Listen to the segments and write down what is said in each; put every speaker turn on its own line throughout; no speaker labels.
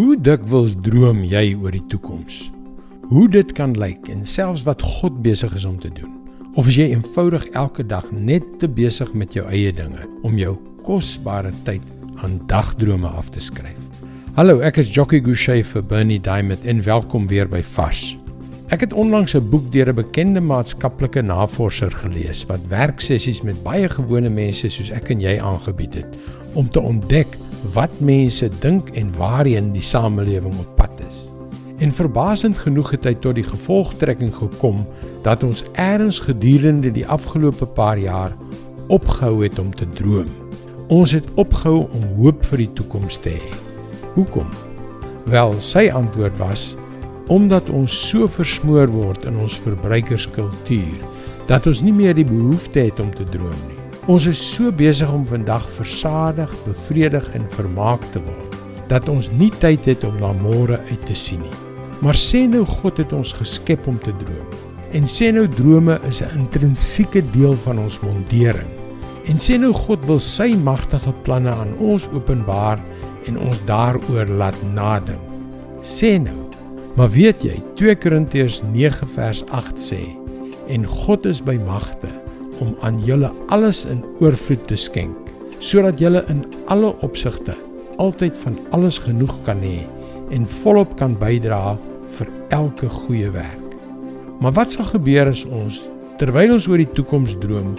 Hoe dikwels droom jy oor die toekoms? Hoe dit kan lyk en selfs wat God besig is om te doen? Of is jy eenvoudig elke dag net te besig met jou eie dinge om jou kosbare tyd aan dagdrome af te skryf? Hallo, ek is Jockey Gouchee vir Bernie Diamond en welkom weer by Fas. Ek het onlangs 'n boek deur 'n bekende maatskaplike navorser gelees wat werksessies met baie gewone mense soos ek en jy aangebied het om te ontdek wat mense dink en waarheen die samelewing op pad is. En verbasend genoeg het hy tot die gevolgtrekking gekom dat ons eers gedurende die afgelope paar jaar opgehou het om te droom. Ons het opgehou om hoop vir die toekoms te hê. Hoekom? Wel, sy antwoord was omdat ons so versmoor word in ons verbruikerskultuur dat ons nie meer die behoefte het om te droom nie. Ons is so besig om vandag versadig, bevredig en vermaak te word dat ons nie tyd het om na môre uit te sien nie. Maar sê nou God het ons geskep om te droom. En sê nou drome is 'n intrinsieke deel van ons mondering. En sê nou God wil sy magtige planne aan ons openbaar en ons daaroor laat nadink. Sê nou. Maar weet jy, 2 Korintiërs 9 vers 8 sê en God is by magte om aan julle alles in oorvloed te skenk, sodat julle in alle opsigte altyd van alles genoeg kan hê en volop kan bydra vir elke goeie werk. Maar wat sal gebeur as ons terwyl ons oor die toekoms droom,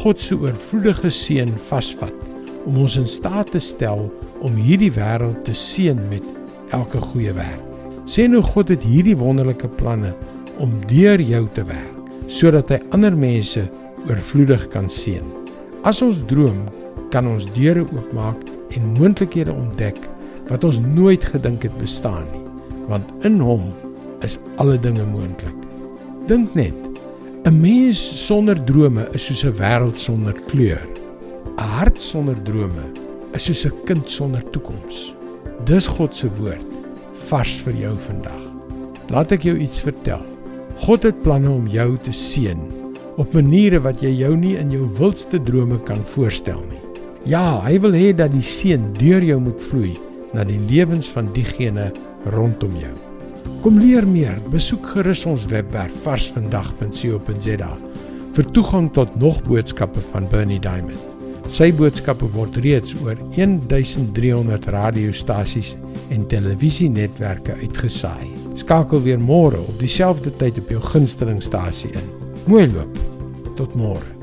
God se oorvloedige seën vasvat om ons in staat te stel om hierdie wêreld te seën met elke goeie werk. Sê nou God het hierdie wonderlike planne om deur jou te werk sodat hy ander mense oorvloedig kan seën. As ons droom, kan ons deure oopmaak en moontlikhede ontdek wat ons nooit gedink het bestaan nie, want in hom is alle dinge moontlik. Dink net, 'n mens sonder drome is soos 'n wêreld sonder kleur. 'n Hart sonder drome is soos 'n kind sonder toekoms. Dis God se woord vars vir jou vandag. Laat ek jou iets vertel. God het planne om jou te seën op maniere wat jy jou nie in jou wildste drome kan voorstel nie. Ja, hy wil hê dat die seën deur jou moet vloei na die lewens van diegene rondom jou. Kom leer meer, besoek gerus ons webwerf varsvandag.co.za vir toegang tot nog boodskappe van Bernie Diamond. Sy boodskappe word reeds oor 1300 radiostasies en televisienetwerke uitgesaai. Skakel weer môre op dieselfde tyd op jou gunstelingstasie in. Mooi loop. Tot môre.